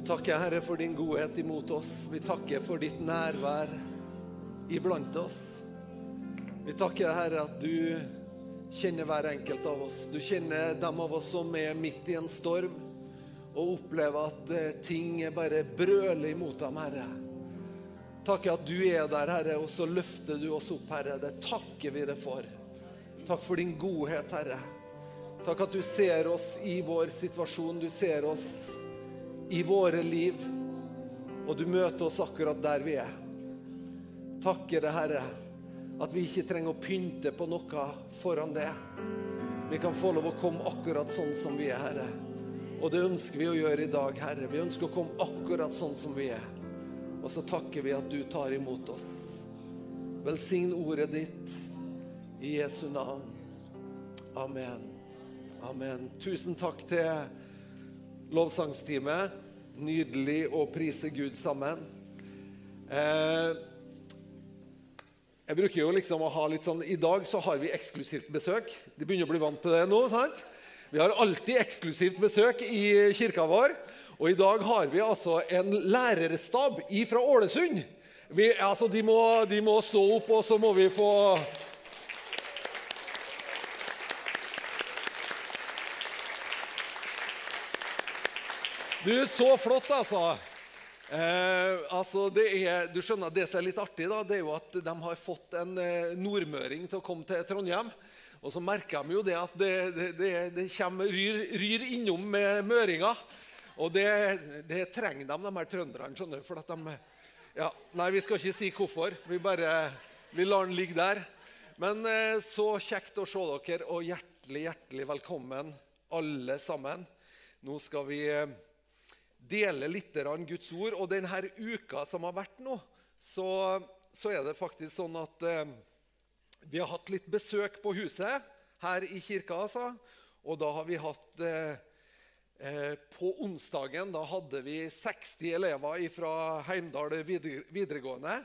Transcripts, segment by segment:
Vi takker, Herre, for din godhet imot oss. Vi takker for ditt nærvær iblant oss. Vi takker, Herre, at du kjenner hver enkelt av oss. Du kjenner dem av oss som er midt i en storm og opplever at ting ting bare brøler imot dem, Herre. Takker at du er der, Herre, og så løfter du oss opp, Herre. Det takker vi deg for. Takk for din godhet, Herre. Takk at du ser oss i vår situasjon. Du ser oss i våre liv, og du møter oss akkurat der vi er. Takker det, Herre, at vi ikke trenger å pynte på noe foran det. Vi kan få lov å komme akkurat sånn som vi er, Herre. Og det ønsker vi å gjøre i dag, Herre. Vi ønsker å komme akkurat sånn som vi er. Og så takker vi at du tar imot oss. Velsign ordet ditt i Jesu navn. Amen. Amen. Tusen takk til lovsangsteamet. Nydelig å prise Gud sammen. Eh, jeg bruker jo liksom å ha litt sånn I dag så har vi eksklusivt besøk. De begynner å bli vant til det nå. sant? Vi har alltid eksklusivt besøk i kirka vår. Og i dag har vi altså en lærerstab fra Ålesund. Vi, altså, de, må, de må stå opp, og så må vi få Du, så flott, altså. Eh, altså det, er, du skjønner, det som er litt artig, da, det er jo at de har fått en eh, nordmøring til å komme til Trondheim. Og så merker de jo det at det, det, det kommer ryr, ryr, innom med møringer. Og det, trenger de, de her trønderne. skjønner du, for at de, ja, Nei, vi skal ikke si hvorfor. Vi bare vi lar den ligge der. Men eh, så kjekt å se dere, og hjertelig, hjertelig velkommen alle sammen. Nå skal vi eh, dele litt Guds ord. Og denne uka som har vært nå, så, så er det faktisk sånn at eh, vi har hatt litt besøk på huset her i kirka. Altså. Og da har vi hatt eh, eh På onsdagen da hadde vi 60 elever fra Heimdal videregående.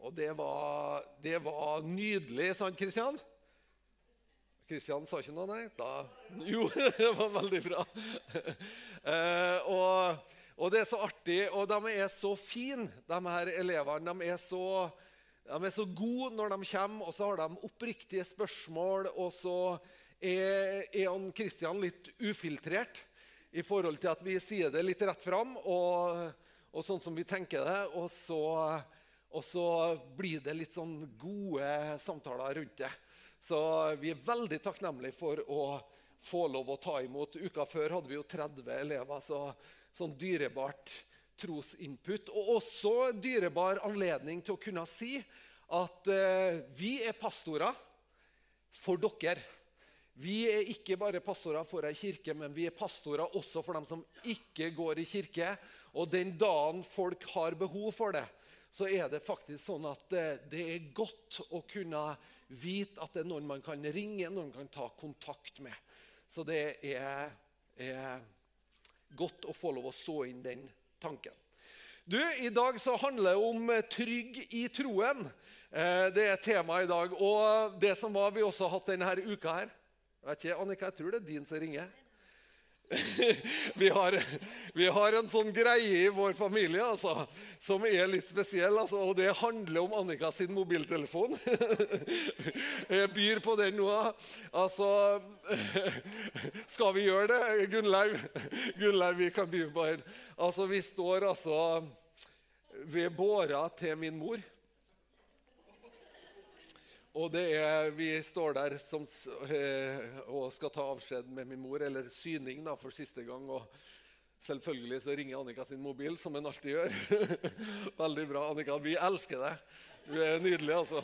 Og det var, det var nydelig, sant, Kristian? Kristian sa ikke noe, nei? Da, jo, det var veldig bra. Eh, og, og, det er så artig, og de er så fine, de her elevene. De er så, de er så gode når de kommer, og så har de oppriktige spørsmål. Og så er, er Kristian litt ufiltrert i forhold til at vi sier det litt rett fram, og, og sånn som vi tenker det. Og så, og så blir det litt sånn gode samtaler rundt det. Så vi er veldig takknemlige for å få lov å ta imot. Uka før hadde vi jo 30 elever, så sånn dyrebart trosinput. Og også dyrebar anledning til å kunne si at eh, vi er pastorer for dere. Vi er ikke bare pastorer for ei kirke, men vi er pastorer også for dem som ikke går i kirke. Og den dagen folk har behov for det, så er det faktisk sånn at eh, det er godt å kunne Vite at det er noen man kan ringe, noen man kan ta kontakt med. Så det er, er godt å få lov å så inn den tanken. Du, I dag så handler det om trygg i troen. Eh, det er temaet i dag. Og det som var vi også har hatt denne uka her vet ikke, Annika, jeg tror det er din som ringer. vi, har, vi, har, en sånn greie i vår familie altså, som er litt spesiell. Altså, og det handler om Annika sin mobiltelefon. Jeg byr på den nå. Altså Skal vi gjøre det? Gunnleiv, Gunnleiv vi kan by på den. Altså, vi står altså ved båra til min mor. Og er, vi står der som, eh, og skal ta avskjed med min mor, eller syning da, for siste gang. og Selvfølgelig så ringer Annika sin mobil, som hun alltid gjør. Veldig bra, Annika. Vi elsker deg. Du er nydelig, altså.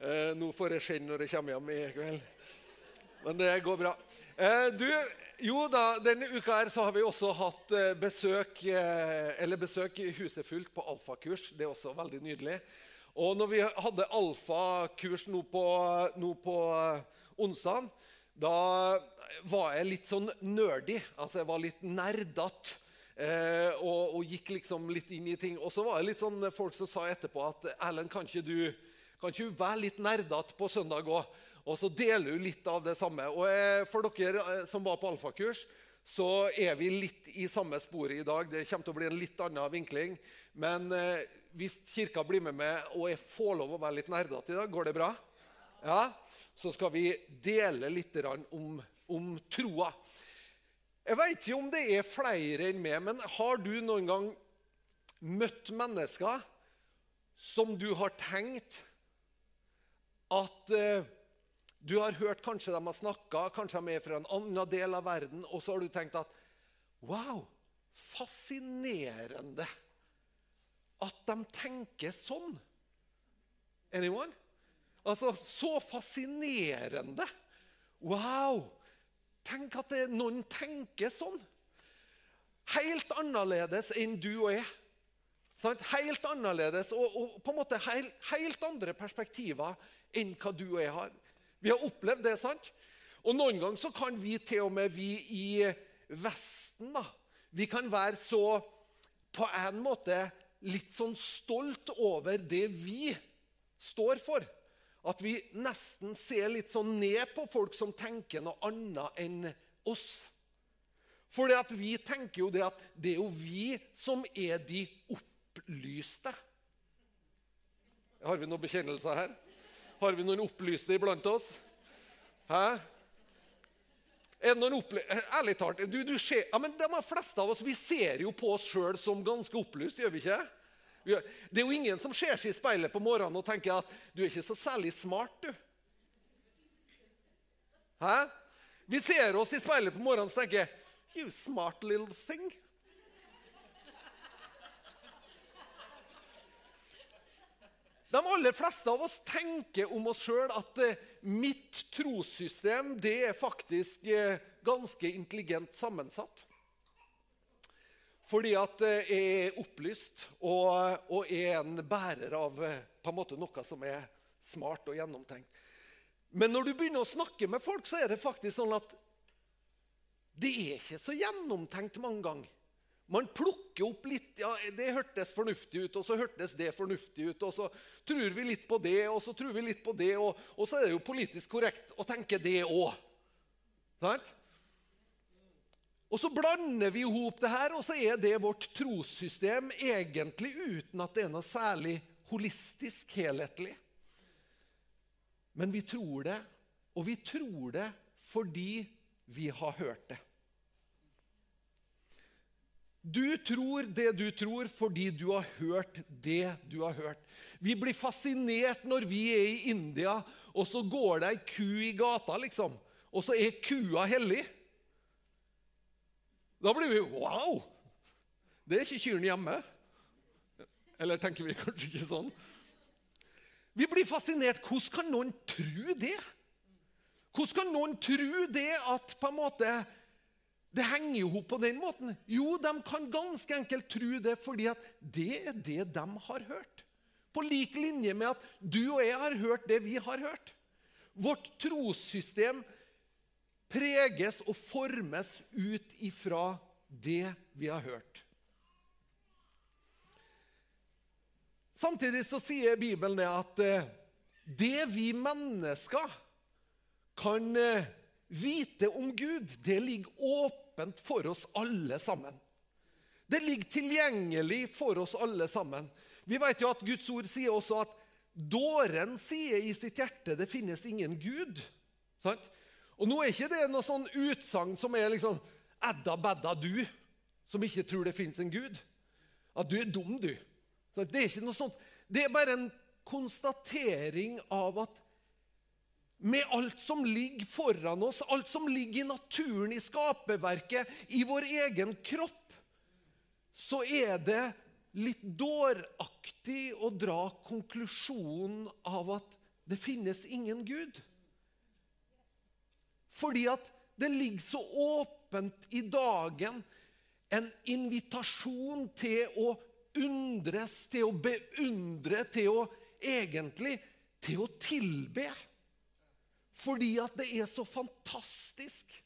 Eh, nå får jeg skjenn når jeg kommer hjem i kveld. Men det går bra. Eh, du, jo da, Denne uka her så har vi også hatt eh, besøk, eller besøk i huset fullt på alfakurs. Det er også veldig nydelig. Og når vi hadde alfakurs nå på, nå på eh, onsdag, da var jeg litt sånn nerdy. Altså jeg var litt nerdete. Eh, og, og, gikk liksom litt inn i ting. Og så var det litt sånn folk som sa etterpå at Erlend, kan ikke du, kan ikke være litt nerdete på søndag òg? Og så deler du litt av det samme. Og for dere eh, som var på alfakurs, så er vi litt i samme sporet i dag. Det kommer til å bli en litt annen vinkling. Men eh, hvis Kirka blir med meg og jeg får lov å være litt nerdete i dag, går det bra? Ja, Så skal vi dele litt om, om troa. Jeg veit ikke om det er flere enn meg, men har du noen gang møtt mennesker som du har tenkt at eh, du har hørt kanskje de har snakka, kanskje de er fra en annen del av verden, og så har du tenkt at Wow, fascinerende at de tenker sånn. Anyone? Altså, så fascinerende. Wow! Tenk at det, noen tenker sånn. Helt annerledes enn du og jeg. Sant? Helt annerledes og, og på en måte helt, helt andre perspektiver enn hva du og jeg har. Vi har opplevd det, sant? Og noen ganger så kan vi til og med, vi i Vesten, da Vi kan være så på en måte litt sånn stolt over det vi står for. At vi nesten ser litt sånn ned på folk som tenker noe annet enn oss. For vi tenker jo det at det er jo vi som er de opplyste. Har vi noen bekjennelser her? Har vi noen opplyste iblant oss? Hæ? Er noen Ærlig talt, du, du ser, ja, men de fleste av oss vi ser jo på oss sjøl som ganske opplyst, gjør vi ikke? Det er jo ingen som ser seg i speilet på morgenen og tenker at du er ikke så særlig smart, du. Hæ? Vi ser oss i speilet på morgenen og tenker You smart little thing. De aller fleste av oss tenker om oss sjøl at eh, mitt trossystem det er faktisk eh, ganske intelligent sammensatt. Fordi at eh, jeg er opplyst og, og er en bærer av på en måte noe som er smart og gjennomtenkt. Men når du begynner å snakke med folk, så er det faktisk sånn at det er ikke så gjennomtenkt mange ganger. Man plukker opp litt ja, Det hørtes fornuftig ut, og så hørtes det fornuftig ut. Og så tror vi litt på det, og så tror vi litt på det, og, og så er det jo politisk korrekt å tenke det òg. Og så blander vi i hop det her, og så er det vårt trossystem egentlig uten at det er noe særlig holistisk, helhetlig. Men vi tror det, og vi tror det fordi vi har hørt det. Du tror det du tror fordi du har hørt det du har hørt. Vi blir fascinert når vi er i India, og så går det ei ku i gata, liksom. Og så er kua hellig. Da blir vi Wow! Det er ikke kyrne hjemme. Eller tenker vi kanskje ikke sånn? Vi blir fascinert. Hvordan kan noen tro det? Hvordan kan noen tro det at på en måte det henger jo på den måten. Jo, de kan ganske enkelt tro det fordi det er det de har hørt. På lik linje med at du og jeg har hørt det vi har hørt. Vårt trossystem preges og formes ut ifra det vi har hørt. Samtidig så sier Bibelen det at eh, det vi mennesker kan eh, vite om Gud, det ligger åpent for oss alle sammen. Det ligger tilgjengelig for oss alle sammen. Vi vet jo at Guds ord sier også at dåren sier i sitt hjerte det finnes ingen Gud. Sant? Og Nå er ikke det noe sånn utsagn som er liksom Edda bedda du, som ikke tror det finnes en Gud. At du er dum, du. Det er ikke noe sånt. Det er bare en konstatering av at med alt som ligger foran oss, alt som ligger i naturen, i skaperverket, i vår egen kropp, så er det litt dåraktig å dra konklusjonen av at det finnes ingen Gud. Fordi at det ligger så åpent i dagen en invitasjon til å undres, til å beundre, til å egentlig til å tilbe. Fordi at det er så fantastisk,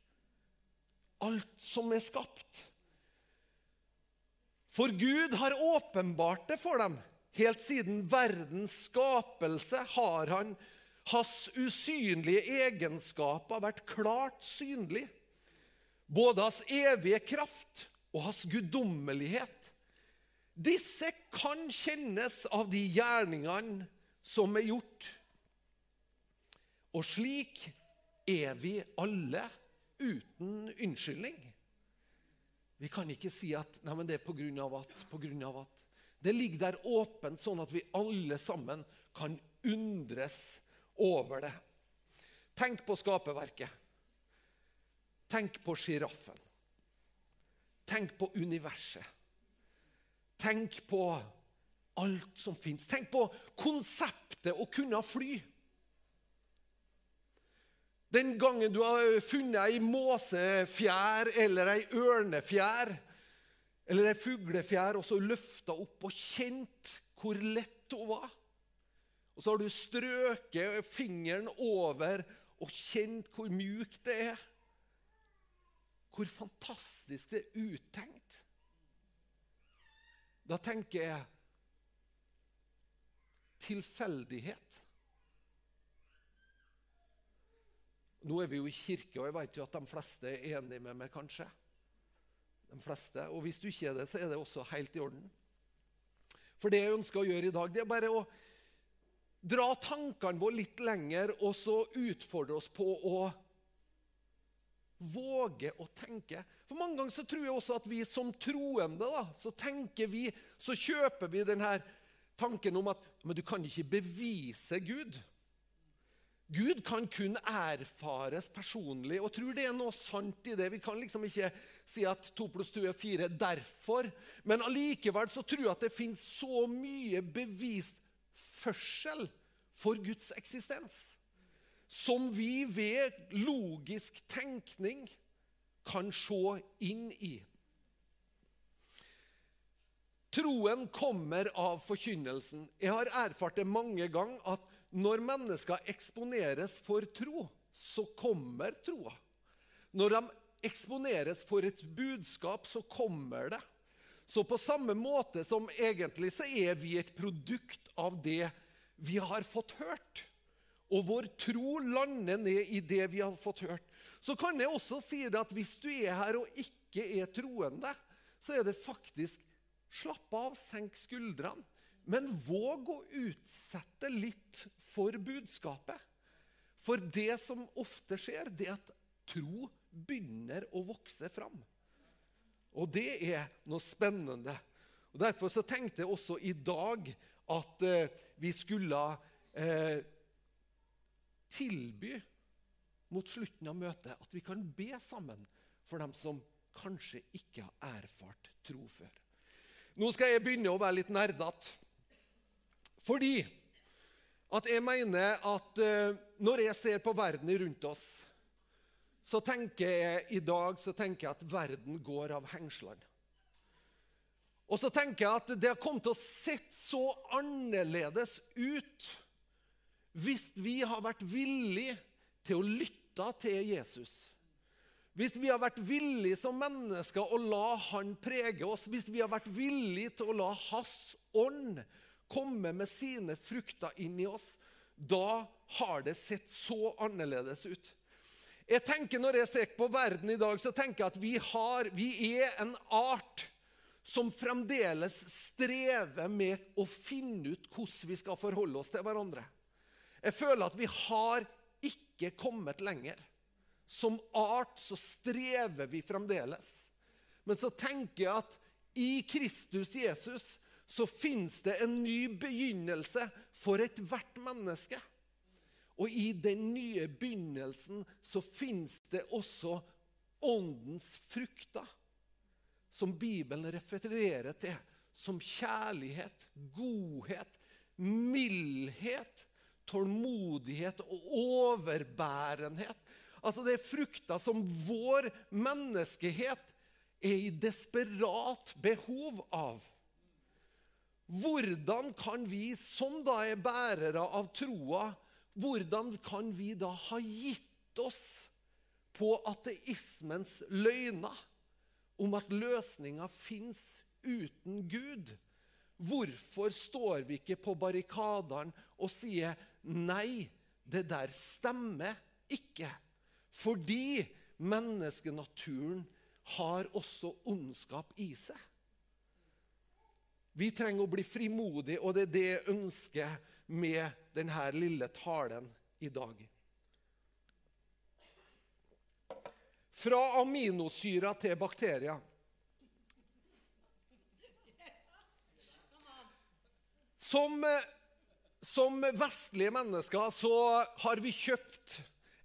alt som er skapt. For Gud har åpenbart det for dem. Helt siden verdens skapelse har han hans usynlige egenskaper vært klart synlig. både hans evige kraft og hans guddommelighet. Disse kan kjennes av de gjerningene som er gjort. Og slik er vi alle uten unnskyldning. Vi kan ikke si at nei, men det er på grunn av at, på grunn av at. Det ligger der åpent, sånn at vi alle sammen kan undres over det. Tenk på skaperverket. Tenk på sjiraffen. Tenk på universet. Tenk på alt som fins. Tenk på konseptet å kunne fly. Den gangen du har funnet ei måsefjær eller ei ørnefjær eller ei fuglefjær og så løfta opp og kjent hvor lett hun var. Og så har du strøket fingeren over og kjent hvor mjukt det er. Hvor fantastisk det er uttenkt. Da tenker jeg tilfeldighet. Nå er vi jo i kirke, og jeg vet jo at de fleste er enige med meg, kanskje. De fleste. Og hvis du ikke er det, så er det også helt i orden. For det jeg ønsker å gjøre i dag, det er bare å dra tankene våre litt lenger og så utfordre oss på å våge å tenke. For Mange ganger så tror jeg også at vi som troende da, så tenker vi, så kjøper vi denne tanken om at men du kan ikke bevise Gud. Gud kan kun erfares personlig. Og tror det er noe sant i det. Vi kan liksom ikke si at 2 pluss 2 er 4 derfor. Men allikevel så tror jeg at det finnes så mye bevisførsel for Guds eksistens. Som vi ved logisk tenkning kan se inn i. Troen kommer av forkynnelsen. Jeg har erfart det mange ganger at når mennesker eksponeres for tro, så kommer troa. Når de eksponeres for et budskap, så kommer det. Så på samme måte som egentlig så er vi et produkt av det vi har fått hørt. Og vår tro lander ned i det vi har fått hørt. Så kan jeg også si det at hvis du er her og ikke er troende, så er det faktisk Slapp av, senk skuldrene. Men våg å utsette litt for budskapet. For det som ofte skjer, det er at tro begynner å vokse fram. Og det er noe spennende. Og Derfor så tenkte jeg også i dag at eh, vi skulle eh, tilby mot slutten av møtet at vi kan be sammen for dem som kanskje ikke har erfart tro før. Nå skal jeg begynne å være litt nerdete. Fordi at jeg mener at uh, når jeg ser på verden rundt oss, så tenker jeg i dag tenker jeg at verden går av hengslene. Og så tenker jeg at det har kommet til å sett så annerledes ut hvis vi har vært villige til å lytte til Jesus. Hvis vi har vært villige som mennesker å la Han prege oss, hvis vi har vært villige til å la Hans ånd komme med sine frukter inn i oss, da har det sett så annerledes ut. Jeg tenker Når jeg ser på verden i dag, så tenker jeg at vi, har, vi er en art som fremdeles strever med å finne ut hvordan vi skal forholde oss til hverandre. Jeg føler at vi har ikke kommet lenger. Som art så strever vi fremdeles. Men så tenker jeg at i Kristus Jesus så fins det en ny begynnelse for ethvert menneske. Og i den nye begynnelsen så fins det også åndens frukter, som Bibelen refererer til som kjærlighet, godhet, mildhet, tålmodighet og overbærenhet. Altså Det er frukter som vår menneskehet er i desperat behov av. Hvordan kan vi som da er bærere av troa, hvordan kan vi da ha gitt oss på ateismens løgner om at løsninga fins uten Gud? Hvorfor står vi ikke på barrikadene og sier nei, det der stemmer ikke? Fordi menneskenaturen har også ondskap i seg. Vi trenger å bli frimodige, og det er det jeg ønsker med denne lille talen i dag. Fra aminosyra til bakterier. Som, som vestlige mennesker så har vi kjøpt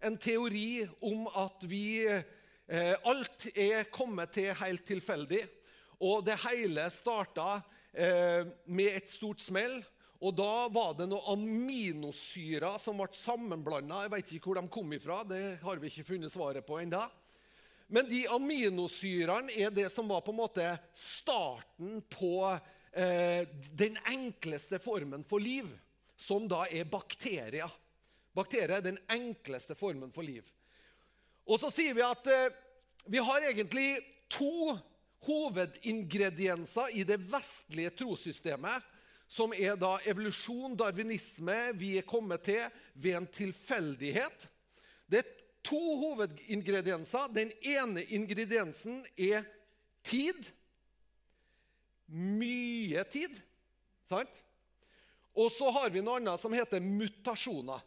en teori om at vi eh, Alt er kommet til helt tilfeldig. Og det hele starta eh, med et stort smell. Og da var det noen aminosyrer som ble sammenblanda. Jeg vet ikke hvor de kom ifra. Det har vi ikke funnet svaret på ennå. Men de aminosyrene er det som var på en måte starten på eh, den enkleste formen for liv, som da er bakterier. Bakterier er den enkleste formen for liv. Og så sier vi at eh, vi har egentlig to hovedingredienser i det vestlige trossystemet, som er da evolusjon, darwinisme, vi er kommet til ved en tilfeldighet. Det er to hovedingredienser. Den ene ingrediensen er tid. Mye tid. Sant? Og så har vi noe annet som heter mutasjoner.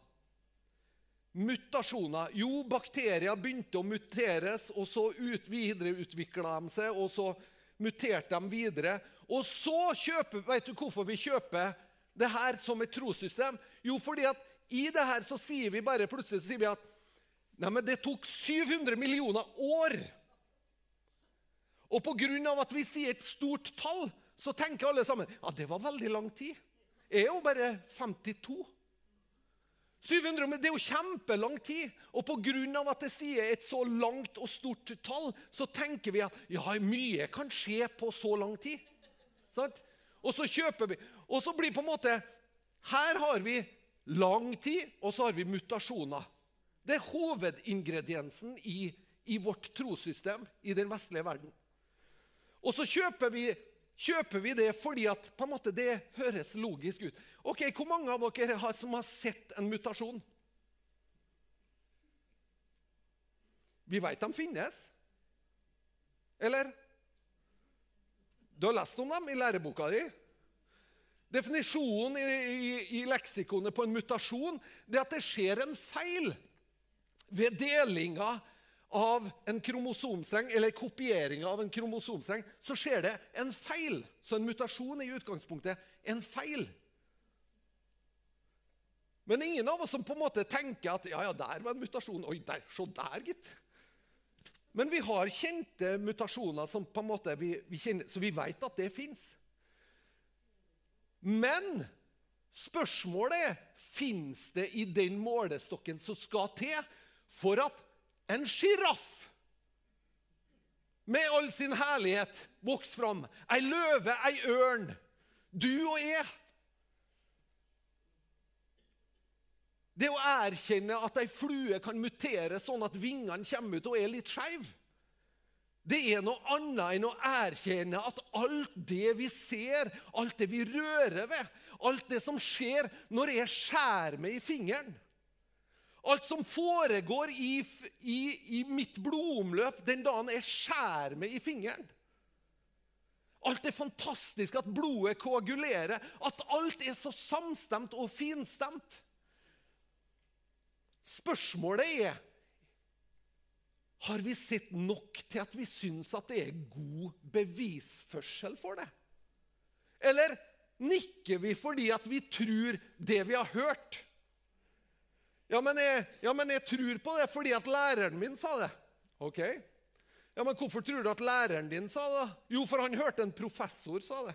Mutasjoner. Jo, bakterier begynte å muteres, og så ut, videreutvikla de seg, og så muterte de videre. Og så kjøper, Vet du hvorfor vi kjøper det her som et trossystem? Jo, fordi at i det her så sier vi bare plutselig sier vi at nei, det tok 700 millioner år. Og pga. at vi sier et stort tall, så tenker alle sammen ja, det var veldig lang tid. Jeg er jo bare 52. 700, men Det er jo kjempelang tid. Og pga. at det sier et så langt og stort tall, så tenker vi at ja, mye kan skje på så lang tid. Sant? Og så kjøper vi. Og så blir på en måte Her har vi lang tid, og så har vi mutasjoner. Det er hovedingrediensen i, i vårt trossystem i den vestlige verden. Og så kjøper vi, kjøper vi det fordi at på en måte det høres logisk ut. Ok, Hvor mange av dere har, som har sett en mutasjon? Vi vet de finnes. Eller? Du har lest om dem i læreboka di. Definisjonen i, i, i leksikonet på en mutasjon det er at det skjer en feil ved delinga av en kromosomstreng, eller kopieringa av en kromosomstreng, så skjer det en feil. Så en mutasjon er i utgangspunktet en feil. Men ingen av oss som på en måte tenker at ja, ja, der var en mutasjon. Oi, der, se der, gitt. Men vi har kjente mutasjoner som på en måte vi, vi kjenner, så vi vet at det fins. Men spørsmålet er fins det i den målestokken som skal til for at en sjiraff med all sin herlighet vokser fram. Ei løve, ei ørn, du og jeg Det å erkjenne at ei flue kan mutere sånn at vingene kommer ut og er litt skeive, det er noe annet enn å erkjenne at alt det vi ser, alt det vi rører ved, alt det som skjer når jeg skjærer meg i fingeren Alt som foregår i, i, i mitt blodomløp den dagen jeg skjærer meg i fingeren Alt det fantastiske, at blodet koagulerer, at alt er så samstemt og finstemt. Spørsmålet er har vi sett nok til at vi syns at det er god bevisførsel for det? Eller nikker vi fordi at vi tror det vi har hørt? Ja men, jeg, ja, men jeg tror på det fordi at læreren min sa det. Ok. Ja, Men hvorfor tror du at læreren din sa det? Jo, for han hørte en professor sa det.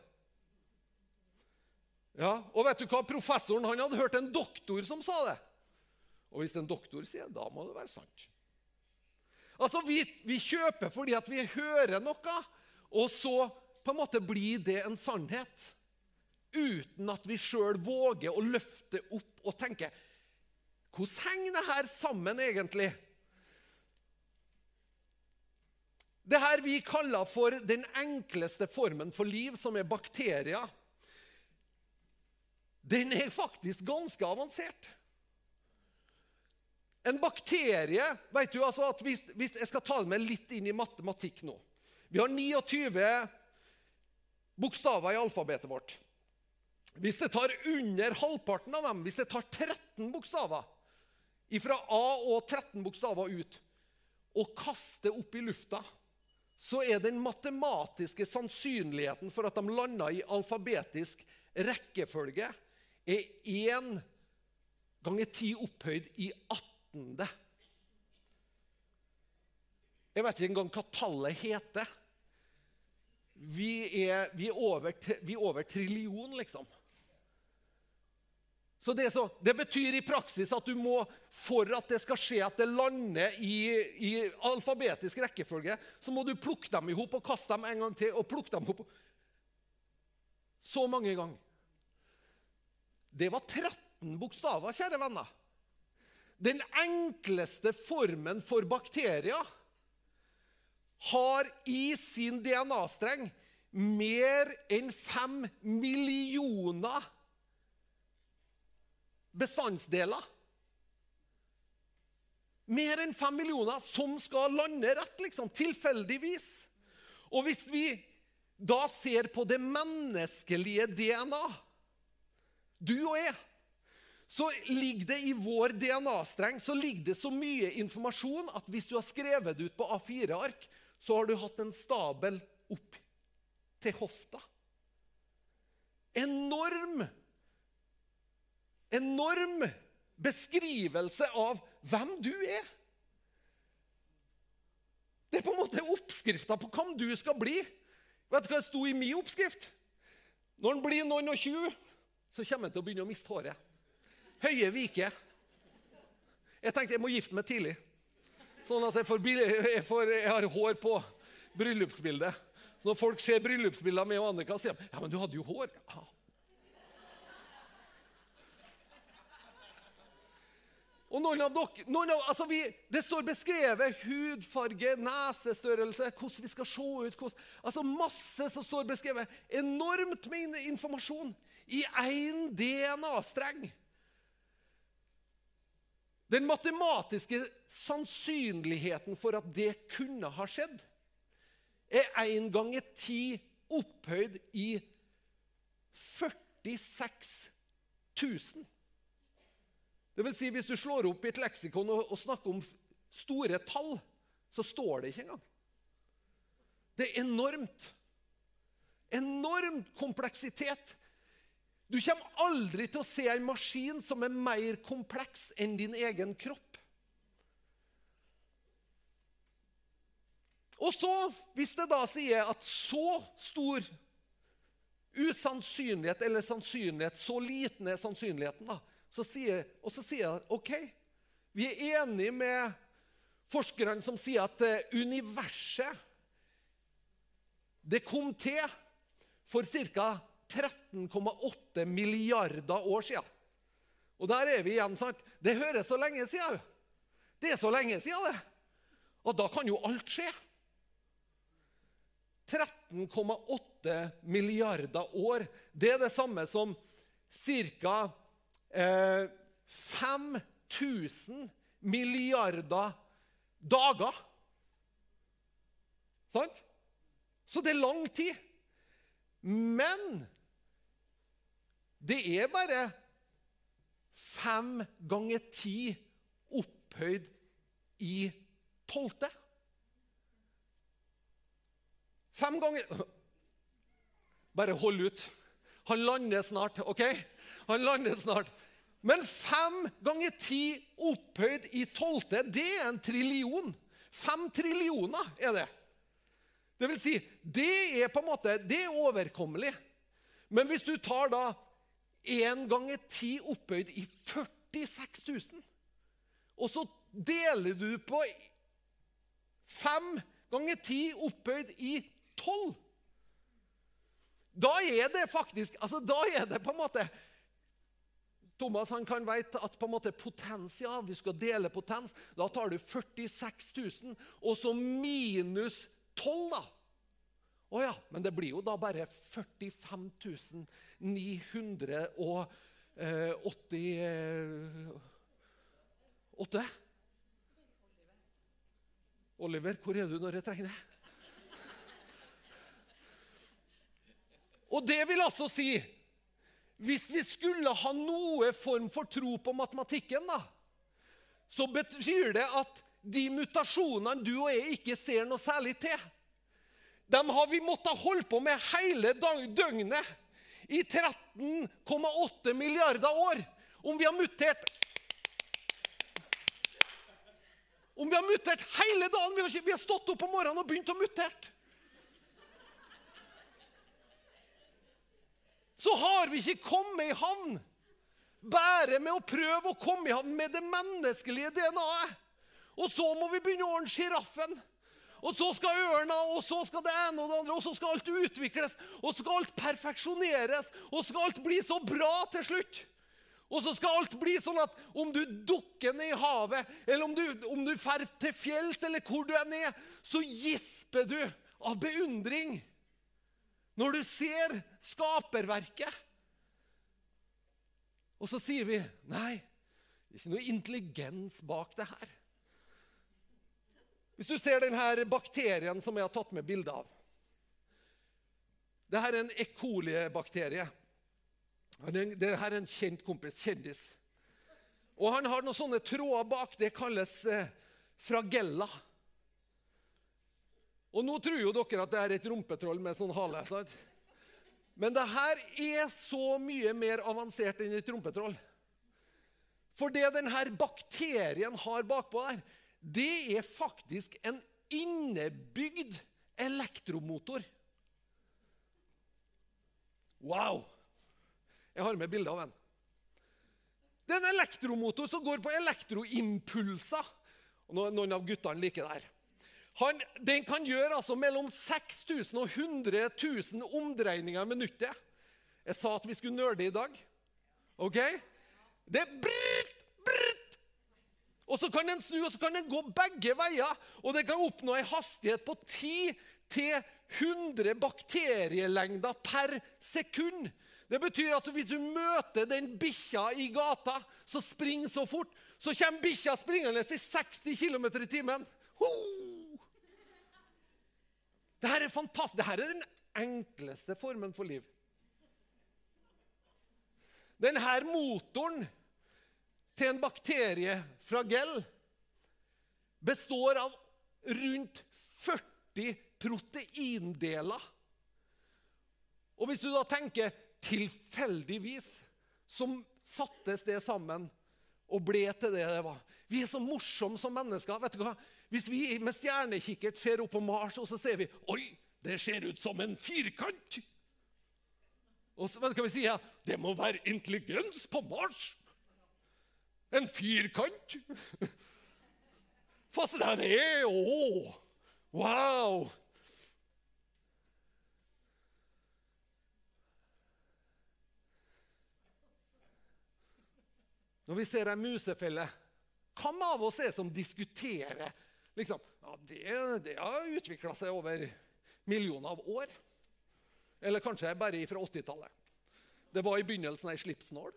Ja, Og vet du hva? Professoren han hadde hørt en doktor som sa det. Og hvis en doktor sier det, da må det være sant. Altså, Vi, vi kjøper fordi at vi hører noe, og så på en måte blir det en sannhet. Uten at vi sjøl våger å løfte opp og tenke Hvordan henger det her sammen, egentlig? Det her vi kaller for den enkleste formen for liv, som er bakterier, den er faktisk ganske avansert. En bakterie vet du altså at hvis, hvis Jeg skal ta det med litt inn i matematikk nå. Vi har 29 bokstaver i alfabetet vårt. Hvis det tar under halvparten av dem, hvis det tar 13 bokstaver fra A og 13 bokstaver ut, og kaster opp i lufta, så er den matematiske sannsynligheten for at de lander i alfabetisk rekkefølge, er 1 ganger 10 opphøyd i 18. Jeg vet ikke engang hva tallet heter. Vi er, vi er, over, vi er over trillion, liksom. Så det, så det, betyr i praksis at du må, for at det skal skje, at det lander i, i alfabetisk rekkefølge, så må du plukke dem i hop og kaste dem en gang til. og plukke dem opp. Så mange ganger. Det var 13 bokstaver, kjære venner. Den enkleste formen for bakterier har i sin DNA-streng mer enn 5 millioner bestandsdeler. Mer enn fem millioner som skal lande rett, liksom, tilfeldigvis. Og hvis vi da ser på det menneskelige DNA, du og jeg, så ligger det i vår DNA-streng så ligger det så mye informasjon at hvis du har skrevet det ut på A4-ark, så har du hatt en stabel opp til hofta. Enorm enorm beskrivelse av hvem du er. Det er på en måte oppskrifta på hvem du skal bli. Vet du hva det sto i min oppskrift? Når han blir noen og tjue, så kommer han til å begynne å miste håret. Høye viker. Jeg tenkte jeg må gifte meg tidlig, sånn at jeg, får, jeg, får, jeg har hår på bryllupsbildet. Så når folk ser bryllupsbilder med og Annika, sier de ja, men du hadde jo hår. Ja, Og noen av dere, noen av, altså vi, Det står beskrevet hudfarge, nesestørrelse, hvordan vi skal se ut hvordan, altså Masse som står beskrevet. Enormt med informasjon i én DNA-streng. Den matematiske sannsynligheten for at det kunne ha skjedd, er én ganger ti opphøyd i 46 000. Det vil si, Hvis du slår opp i et leksikon og, og snakker om store tall, så står det ikke engang. Det er enormt. Enorm kompleksitet. Du kommer aldri til å se en maskin som er mer kompleks enn din egen kropp. Og så, hvis det da sier at så stor usannsynlighet, eller sannsynlighet, så liten er sannsynligheten, da, så sier, og så sier jeg OK, vi er enige med forskerne som sier at eh, universet det kom til for ca. 13,8 milliarder år siden. Og der er vi igjen. sant? Det høres så lenge siden Det er så lenge siden, det. Og da kan jo alt skje. 13,8 milliarder år. Det er det samme som ca eh, 5000 milliarder dager. Sant? Så det er lang tid. Men det er bare fem ganger ti opphøyd i tolvte. Fem ganger Bare hold ut. Han lander snart, OK? Han lander snart. Men fem ganger ti opphøyd i tolvte, det er en trillion. Fem trillioner er det. Det vil si, det er på en måte, det er overkommelig. Men hvis du tar da én ganger ti opphøyd i 46 000, og så deler du på fem ganger ti opphøyd i tolv Da er det faktisk altså Da er det på en måte Thomas han kan vite at på en måte potens, ja, vi skal dele potens. Da tar du 46 000, og så minus 12, da. Å ja, men det blir jo da bare 45 988. Oliver, hvor er du når jeg trenger det? Og det vil altså si Hvis vi skulle ha noe form for tro på matematikken, da, så betyr det at de mutasjonene du og jeg ikke ser noe særlig til, dem har vi måttet holde på med hele døgnet i 13,8 milliarder år. Om vi har mutert Om vi har mutert hele dagen Vi har, stått opp om morgenen og begynt å mutere. Så har vi ikke kommet i havn bare med å prøve å komme i havn med det menneskelige DNA-et. Og så må vi begynne å ordne sjiraffen. Og så skal ørna, og så skal det ene og det andre, og så skal alt utvikles, og så skal alt perfeksjoneres, og så skal alt bli så bra til slutt. Og så skal alt bli sånn at om du dukker ned i havet, eller om du, om du fer til fjells, eller hvor du er ned, så gisper du av beundring. Når du ser skaperverket. Og så sier vi nei, det er ikke noe intelligens bak det her. Hvis du ser denne bakterien som jeg har tatt med bilde av Dette er en E. coli-bakterie. Dette er en kjent kompis, kjendis. Og Han har noen sånne tråder bak. Det kalles eh, fragella. Og nå tror jo dere at det er et rumpetroll med sånn hale. sant? Men det her er så mye mer avansert enn et rumpetroll. For det denne bakterien har bakpå der, det er faktisk en innebygd elektromotor. Wow! Jeg har med bilde av en. Det er en elektromotor som går på elektroimpulser. Og Noen av guttene liker det her. Han, den kan gjøre altså mellom 6000 og 100 000 omdreininger i minuttet. Jeg sa at vi skulle nøle i dag. OK? Det er britt, britt. Og så kan den snu, og så kan den gå begge veier. Og den kan oppnå en hastighet på 10 til 100 bakterielengder per sekund. Det betyr at hvis du møter den bikkja i gata så springer så fort, så kommer bikkja springende i 60 km i timen. Ho! Dette er fantastisk. Dette er den enkleste formen for liv. Denne motoren til en bakterie fra gel består av rundt 40 proteindeler. Og hvis du da tenker tilfeldigvis, så sattes det sammen og ble til det det var. Vi er så morsomme som mennesker. vet du hva? Hvis vi med stjernekikkert ser opp på Mars, og så ser vi Oi, det ser ut som en firkant. Og så, hva skal vi si? Ja, det må være intelligens på Mars. En firkant. Det er det. Å, wow. Når vi ser ei musefelle, hvem av oss er som diskuterer liksom, ja, det, det har utvikla seg over millioner av år. Eller kanskje bare fra 80-tallet. Det var i begynnelsen ei slipsnål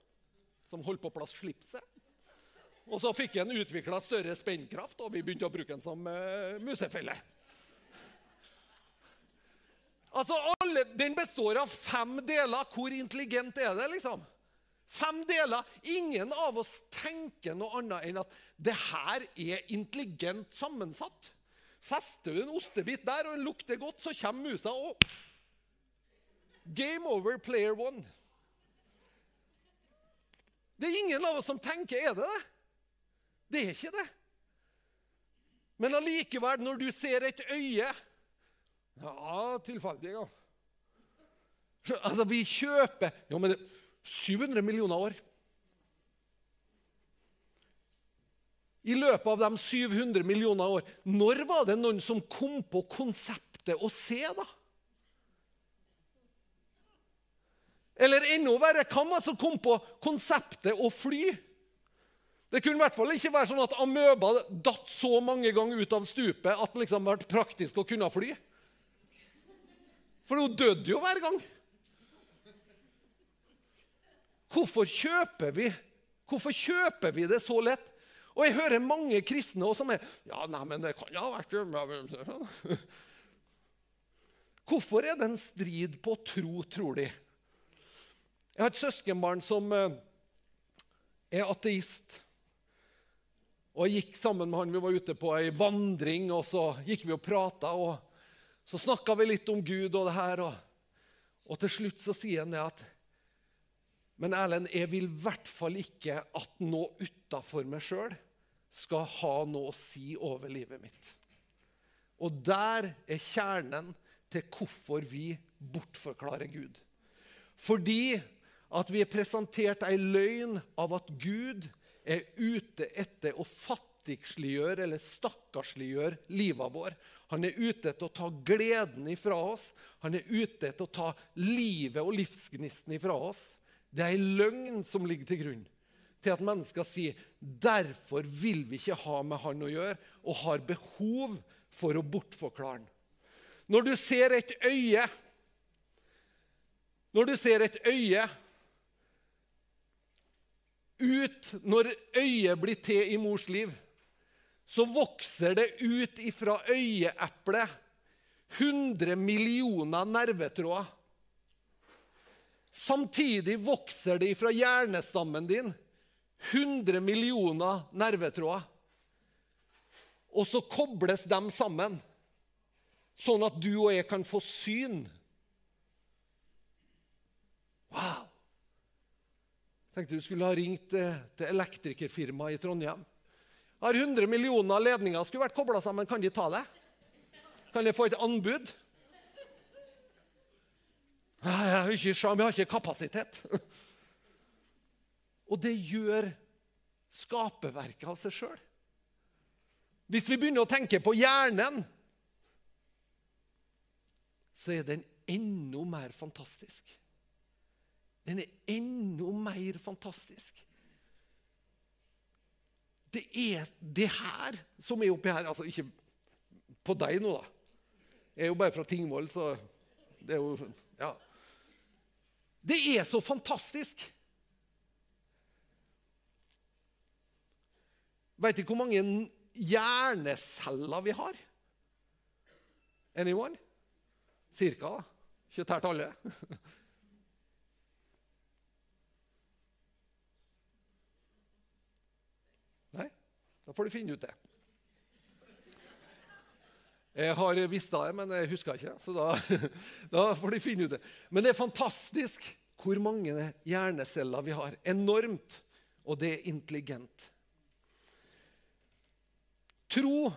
som holdt på plass slipset. Og så fikk den utvikla større spennkraft, og vi begynte å bruke den som uh, musefelle. Altså, alle, Den består av fem deler. Hvor intelligent er det? liksom? Fem deler. Ingen av oss tenker noe annet enn at det her er intelligent sammensatt. Fester du en ostebit der, og den lukter godt, så kommer musa og Game over, player one. Det er ingen av oss som tenker er det det? Det er ikke det. Men allikevel, når du ser et øye Ja, tilfeldig, ja. Altså, vi kjøper jo, men det, 700 millioner år. I løpet av de 700 millioner år, når var det noen som kom på konseptet å se, da? Eller enda verre, hvem var det som kom på konseptet å fly? Det kunne i hvert fall ikke være sånn at amøba datt så mange ganger ut av stupet at det liksom ble praktisk å kunne fly. For hun døde jo hver gang. Hvorfor kjøper vi Hvorfor kjøper vi det så lett? Og jeg hører mange kristne også som er Ja, nei, men det kan jo ha vært Hvorfor er det en strid på tro, tror de? Jeg har et søskenbarn som eh, er ateist. Og Jeg gikk sammen med han, Vi var ute på ei vandring, og så gikk vi og prata. Og så snakka vi litt om Gud og det her. Og, og til slutt så sier han det at Men Erlend, jeg vil i hvert fall ikke at noe utafor meg sjøl skal ha noe å si over livet mitt. Og der er kjernen til hvorfor vi bortforklarer Gud. Fordi at vi er presentert ei løgn av at Gud er ute etter å fattigsliggjøre eller stakkarsliggjøre livet vår. Han er ute etter å ta gleden ifra oss. Han er ute etter å ta livet og livsgnisten ifra oss. Det er ei løgn som ligger til grunn til at mennesker sier derfor vil vi ikke ha med han å gjøre, og har behov for å bortforklare han. Når du ser et øye Når du ser et øye ut Når øyet blir til i mors liv, så vokser det ut ifra øyeeplet 100 millioner nervetråder. Samtidig vokser det ifra hjernestammen din 100 millioner nervetråder. Og så kobles de sammen, sånn at du og jeg kan få syn. Wow! Tenkte du skulle ha ringt til elektrikerfirmaet i Trondheim. Har 100 millioner ledninger skulle vært kobla sammen. Kan de ta det? Kan de få et anbud? Jeg har ikke, vi har ikke kapasitet. Og det gjør skaperverket av seg sjøl. Hvis vi begynner å tenke på hjernen, så er den enda mer fantastisk. Den er enda mer fantastisk. Det er det her som er oppi her Altså ikke på deg nå, da. Jeg er jo bare fra Tingvoll, så det er jo Ja. Det er så fantastisk. Vet du hvor mange hjerneceller vi har? Anyone? Cirka, da. Ikke tært alle. Da får du finne ut det. Jeg har visst det, men jeg husker ikke, så da, da, får de finne ut det. Men det er fantastisk hvor mange hjerneceller vi har. Enormt. Og det er intelligent. Tro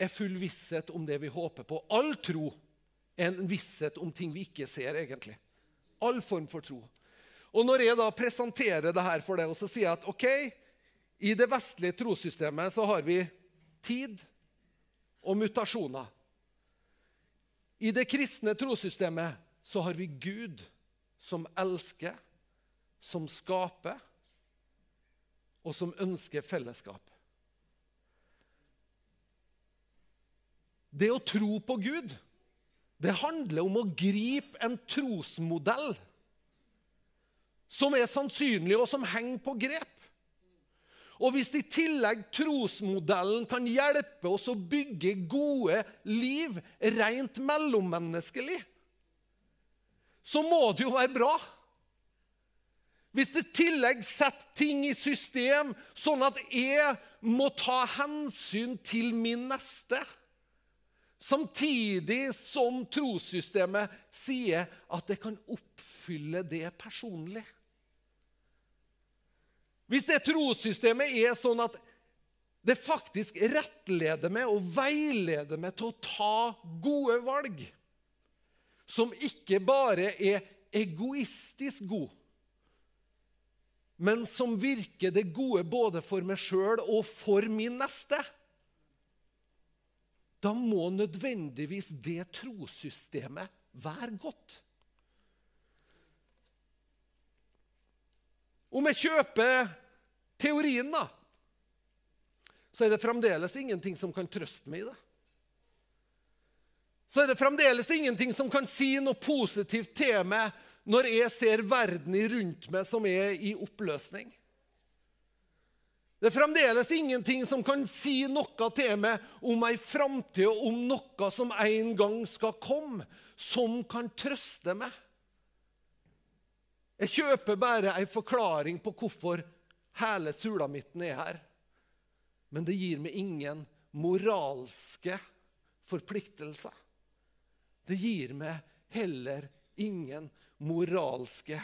er full visshet om det vi håper på. All tro er en visshet om ting vi ikke ser, egentlig. All form for tro. Og Når jeg da presenterer det her for deg, og så sier jeg at ok, i det vestlige trossystemet så har vi tid og mutasjoner. I det kristne trossystemet så har vi Gud som elsker, som skaper, og som ønsker fellesskap. Det å tro på Gud, det handler om å gripe en trosmodell som er sannsynlig, og som henger på grep. Og hvis i tillegg trosmodellen kan hjelpe oss å bygge gode liv rent mellommenneskelig, så må det jo være bra. Hvis det i tillegg setter ting i system sånn at jeg må ta hensyn til min neste, samtidig som trossystemet sier at jeg kan oppfylle det personlig hvis det trossystemet er sånn at det faktisk rettleder meg og veileder meg til å ta gode valg, som ikke bare er egoistisk god, men som virker det gode både for meg sjøl og for min neste, da må nødvendigvis det trossystemet være godt. Om jeg kjøper teorien, da, så er det fremdeles ingenting som kan trøste meg i det. Så er det fremdeles ingenting som kan si noe positivt til meg når jeg ser verden rundt meg som er i oppløsning. Det er fremdeles ingenting som kan si noe til meg om ei framtid og om noe som en gang skal komme, som kan trøste meg. Jeg kjøper bare en forklaring på hvorfor hele sulamitten er her. Men det gir meg ingen moralske forpliktelser. Det gir meg heller ingen moralske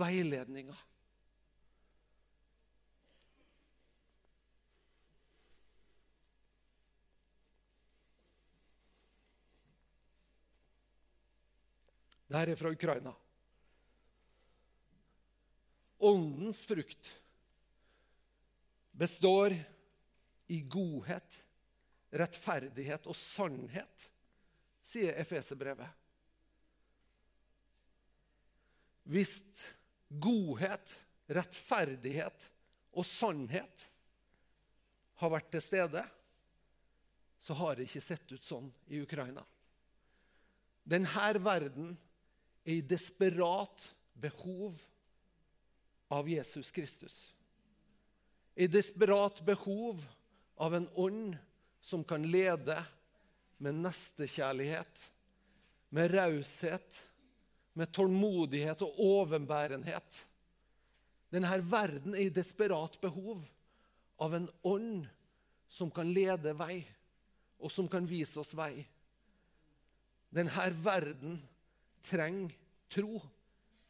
veiledninger. Dette er fra Ukraina. Åndens frukt består i godhet, rettferdighet og sannhet, sier Efeserbrevet. Hvis godhet, rettferdighet og sannhet har vært til stede, så har det ikke sett ut sånn i Ukraina. Denne verden er i desperat behov av Jesus Kristus. I desperat behov av en ånd som kan lede med nestekjærlighet, med raushet, med tålmodighet og overbærenhet. Denne verden er i desperat behov av en ånd som kan lede vei, og som kan vise oss vei. Denne verden trenger tro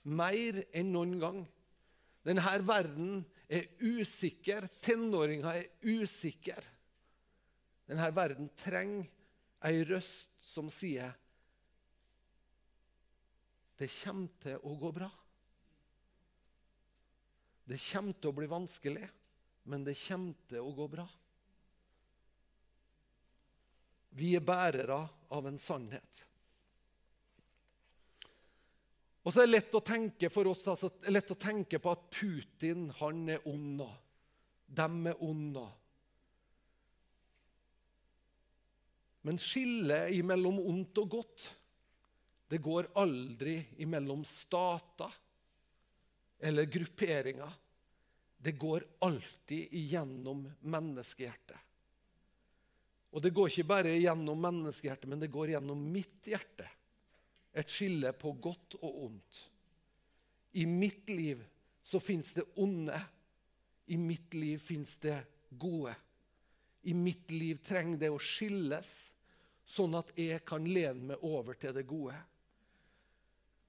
mer enn noen gang. Denne verden er usikker. Tenåringer er usikre. Denne verden trenger ei røst som sier det kommer til å gå bra. Det kommer til å bli vanskelig, men det kommer til å gå bra. Vi er bærere av en sannhet. Og så er det lett å tenke for oss, altså, lett å tenke på at Putin han er ond. Dem er onde. Men skillet mellom ondt og godt det går aldri imellom stater eller grupperinger. Det går alltid igjennom menneskehjertet. Og det går ikke bare gjennom menneskehjertet, men det går gjennom mitt hjerte. Et skille på godt og ondt. I mitt liv så fins det onde. I mitt liv fins det gode. I mitt liv trenger det å skilles, sånn at jeg kan lene meg over til det gode.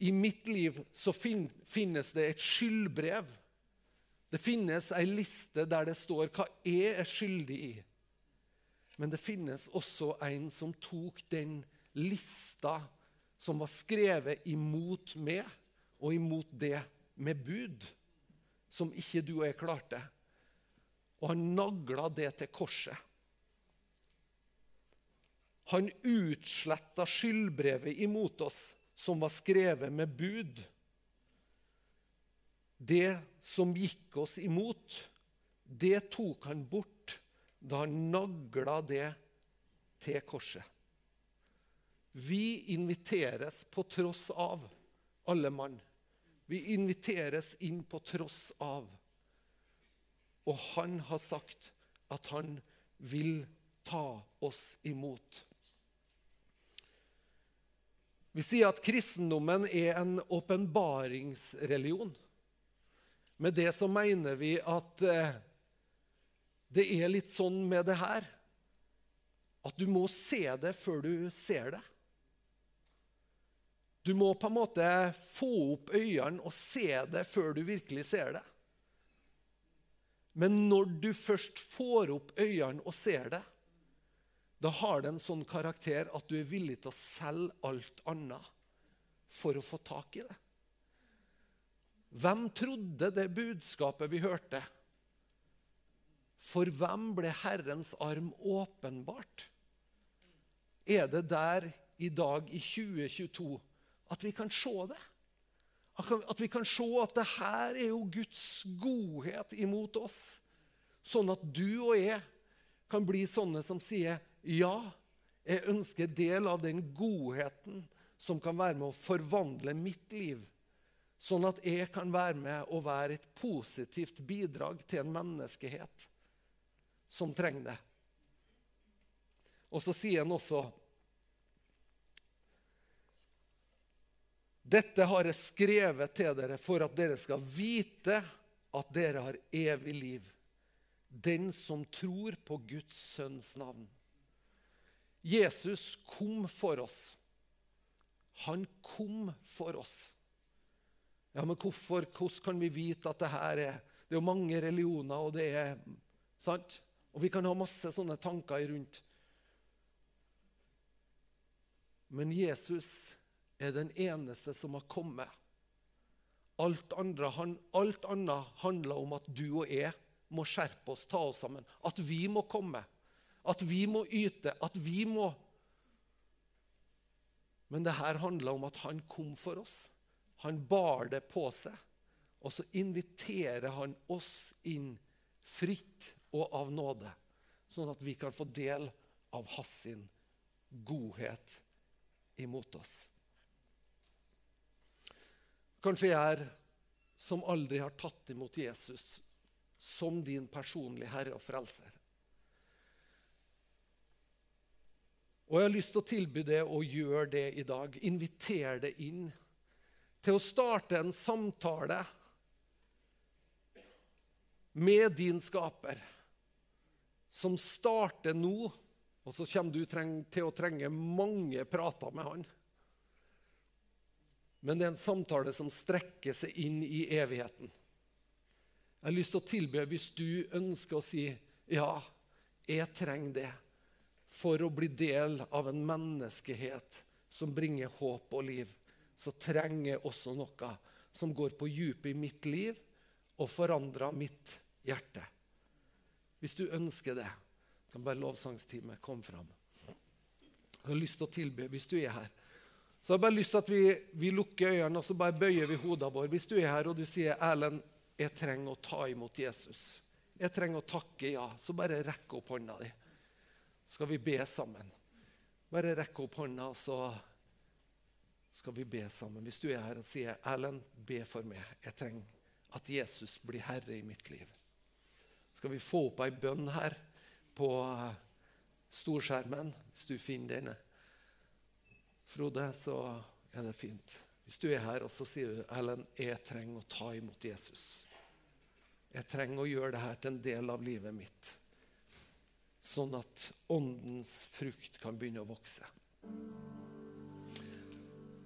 I mitt liv så finnes det et skyldbrev. Det finnes ei liste der det står hva jeg er skyldig i. Men det finnes også en som tok den lista som var skrevet imot meg og imot det, med bud som ikke du og jeg klarte. Og han nagla det til korset. Han utsletta skyldbrevet imot oss som var skrevet med bud. Det som gikk oss imot, det tok han bort da han nagla det til korset. Vi inviteres på tross av, alle mann. Vi inviteres inn på tross av. Og han har sagt at han vil ta oss imot. Vi sier at kristendommen er en åpenbaringsreligion. Med det så mener vi at eh, det er litt sånn med det her at du må se det før du ser det. Du må på en måte få opp øynene og se det før du virkelig ser det. Men når du først får opp øynene og ser det, da har det en sånn karakter at du er villig til å selge alt annet for å få tak i det. Hvem trodde det budskapet vi hørte? For hvem ble Herrens arm åpenbart? Er det der i dag, i 2022, at vi kan se det? At vi kan se at det her er jo Guds godhet imot oss. Sånn at du og jeg kan bli sånne som sier ja, jeg ønsker del av den godheten som kan være med å forvandle mitt liv, Sånn at jeg kan være med og være et positivt bidrag til en menneskehet som trenger det. Og så sier han også Dette har jeg skrevet til dere for at dere skal vite at dere har evig liv. Den som tror på Guds sønns navn. Jesus kom for oss. Han kom for oss. Ja, men hvorfor, Hvordan kan vi vite at det her er Det er jo mange religioner, og det er sant? Og vi kan ha masse sånne tanker rundt. Men Jesus er den eneste som har kommet. Alt, andre, alt annet handler om at du og jeg må skjerpe oss, ta oss sammen. At vi må komme. At vi må yte. At vi må Men det her handler om at han kom for oss. Han bar det på seg. Og så inviterer han oss inn fritt og av nåde, sånn at vi kan få del av hans godhet imot oss. Kanskje jeg er som aldri har tatt imot Jesus som din personlige herre og frelser. Og jeg har lyst til å tilby det og gjøre det i dag. Inviter det inn til å starte en samtale med din skaper, som starter nå. Og så kommer du til å trenge mange prater med han. Men det er en samtale som strekker seg inn i evigheten. Jeg har lyst til å tilby hvis du ønsker å si ja, jeg trenger det for å bli del av en menneskehet som bringer håp og liv, så trenger jeg også noe som går på dypet i mitt liv og forandrer mitt hjerte. Hvis du ønsker det, kan bare lovsangstime komme fram. Jeg har lyst til å tilby hvis du er her så jeg har bare lyst til at vi, vi lukker øynene og så bare bøyer vi hodene våre. Hvis du er her og du sier Erlend, jeg trenger å ta imot Jesus. Jeg trenger å takke ja. Så bare rekk opp hånda di. Så skal vi be sammen. Bare rekk opp hånda, og så skal vi be sammen. Hvis du er her og sier Erlend, be for meg. Jeg trenger at Jesus blir herre i mitt liv. Skal vi få opp ei bønn her på storskjermen, hvis du finner denne? Frode, så er det fint. Hvis du er her og så sier du, Ellen, jeg trenger å ta imot Jesus. Jeg trenger å gjøre dette til en del av livet mitt. Sånn at åndens frukt kan begynne å vokse.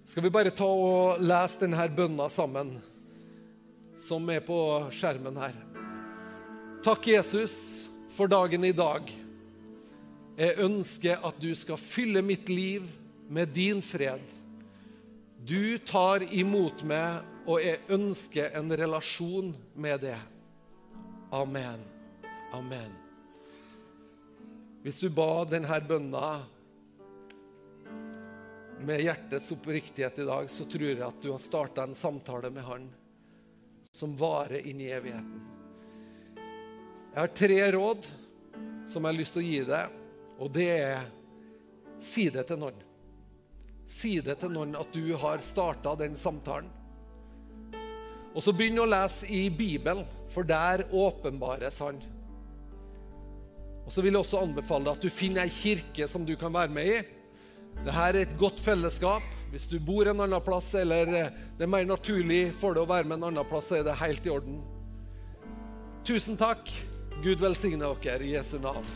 Skal vi bare ta og lese denne bønna sammen, som er på skjermen her. Takk, Jesus, for dagen i dag. Jeg ønsker at du skal fylle mitt liv med din fred. Du tar imot meg, og jeg ønsker en relasjon med det. Amen. Amen. Hvis du ba denne bønna med hjertets oppriktighet i dag, så tror jeg at du har starta en samtale med Han som varer inn i evigheten. Jeg har tre råd som jeg har lyst til å gi deg, og det er si det til noen. Si det til noen at du har starta den samtalen. Og så begynn å lese i Bibelen, for der åpenbares han. Og så vil jeg også anbefale deg at du finner ei kirke som du kan være med i. Dette er et godt fellesskap. Hvis du bor en annen plass, eller det er mer naturlig for deg å være med en annen plass, så er det helt i orden. Tusen takk. Gud velsigne dere i Jesu navn.